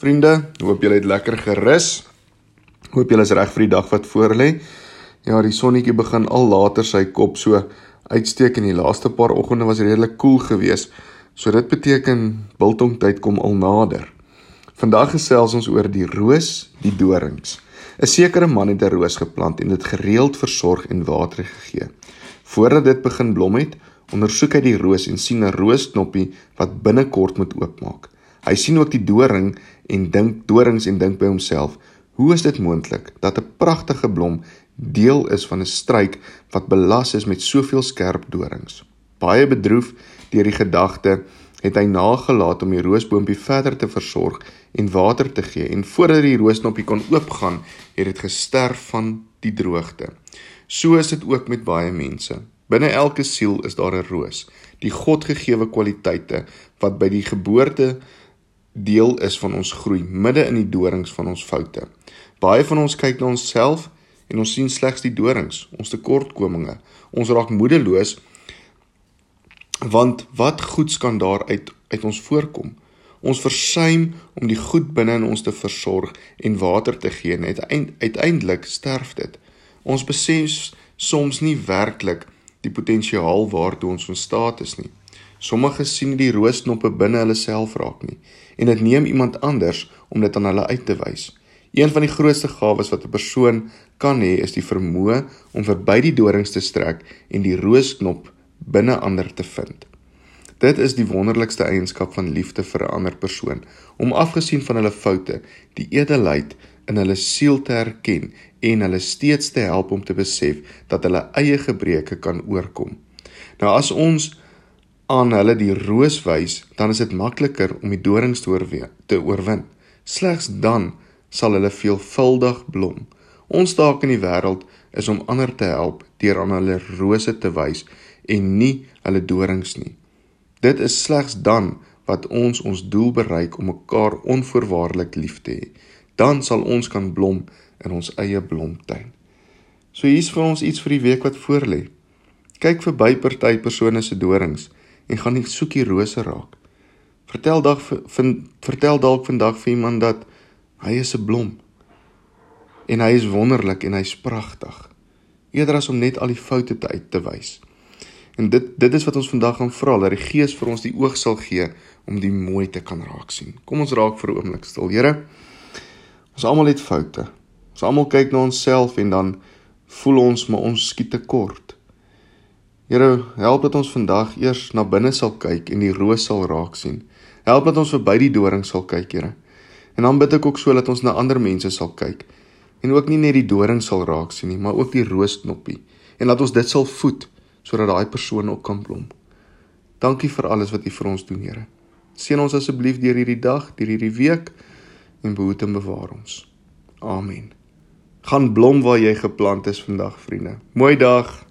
Vriende, hoop julle het lekker gerus. Hoop julle is reg vir die dag wat voorlê. Ja, die sonnetjie begin al later sy kop so uitsteek en die laaste paar oggende was redelik koel geweest. So dit beteken biltongtyd kom al nader. Vandag gesels ons oor die roos, die dorings. 'n Sekere man het 'n roos geplant en dit gereeld versorg en water gegee. Voordat dit begin blom het, ondersoek hy die roos en sien 'n roosknoppie wat binnekort moet oopmaak. Hy sien ook die doring en dink dorings en dink by homself: "Hoe is dit moontlik dat 'n pragtige blom deel is van 'n struik wat belas is met soveel skerp dorings?" Baie bedroef deur die gedagte, het hy nagelaat om die roosboontjie verder te versorg en water te gee en voordat die roosknoppie kon oopgaan, het dit gesterf van die droogte. So is dit ook met baie mense. Binne elke siel is daar 'n roos, die Godgegewe kwaliteite wat by die geboorte deel is van ons groei midde in die dorings van ons foute. Baie van ons kyk na onsself en ons sien slegs die dorings, ons tekortkominge. Ons raak moedeloos want wat goeds kan daar uit uit ons voorkom? Ons versuim om die goed binne in ons te versorg en water te gee en uiteindelik sterf dit. Ons besef soms nie werklik die potensiaal waartoe ons in staat is nie. Sommige sien die roosknoppe binne hulle self raak nie en dit neem iemand anders om dit aan hulle uit te wys. Een van die grootste gawes wat 'n persoon kan hê, is die vermoë om verby die dorings te strek en die roosknop binne ander te vind. Dit is die wonderlikste eienskap van liefde vir 'n ander persoon, om afgesien van hulle foute, die edelheid in hulle siel te erken en hulle steeds te help om te besef dat hulle eie gebreke kan oorkom. Nou as ons aan hulle die roos wys, dan is dit makliker om die dorings te oorwin. Slegs dan sal hulle veelvuldig blom. Ons taak in die wêreld is om ander te help deur aan hulle rose te wys en nie hulle dorings nie. Dit is slegs dan wat ons ons doel bereik om mekaar onvoorwaardelik lief te hê. Dan sal ons kan blom in ons eie blomtuin. So hier's vir ons iets vir die week wat voorlê. Kyk verby party persone se dorings en gaan nie soek die rose raak. Vertel dalk vind vertel dalk vandag vir iemand dat hy is 'n blom en hy is wonderlik en hy's pragtig. Eerder as om net al die foute te uit te wys. En dit dit is wat ons vandag gaan vra dat die Gees vir ons die oog sal gee om die mooi te kan raak sien. Kom ons raak vir 'n oomblik stil. Here, ons almal het foute. Ons almal kyk na onsself en dan voel ons maar ons skiet te kort. Here, help dat ons vandag eers na binne sal kyk en die roos sal raak sien. Help dat ons verby die doring sal kyk, Here. En dan bid ek ook so dat ons na ander mense sal kyk en ook nie net die doring sal raak sien nie, maar ook die roosknoppie en laat ons dit sal voed sodat daai persoon ook kan blom. Dankie vir alles wat U vir ons doen, Here. Seën ons asseblief deur hierdie dag, deur hierdie week en behoed en bewaar ons. Amen. Gaan blom waar jy geplant is vandag, vriende. Mooi dag.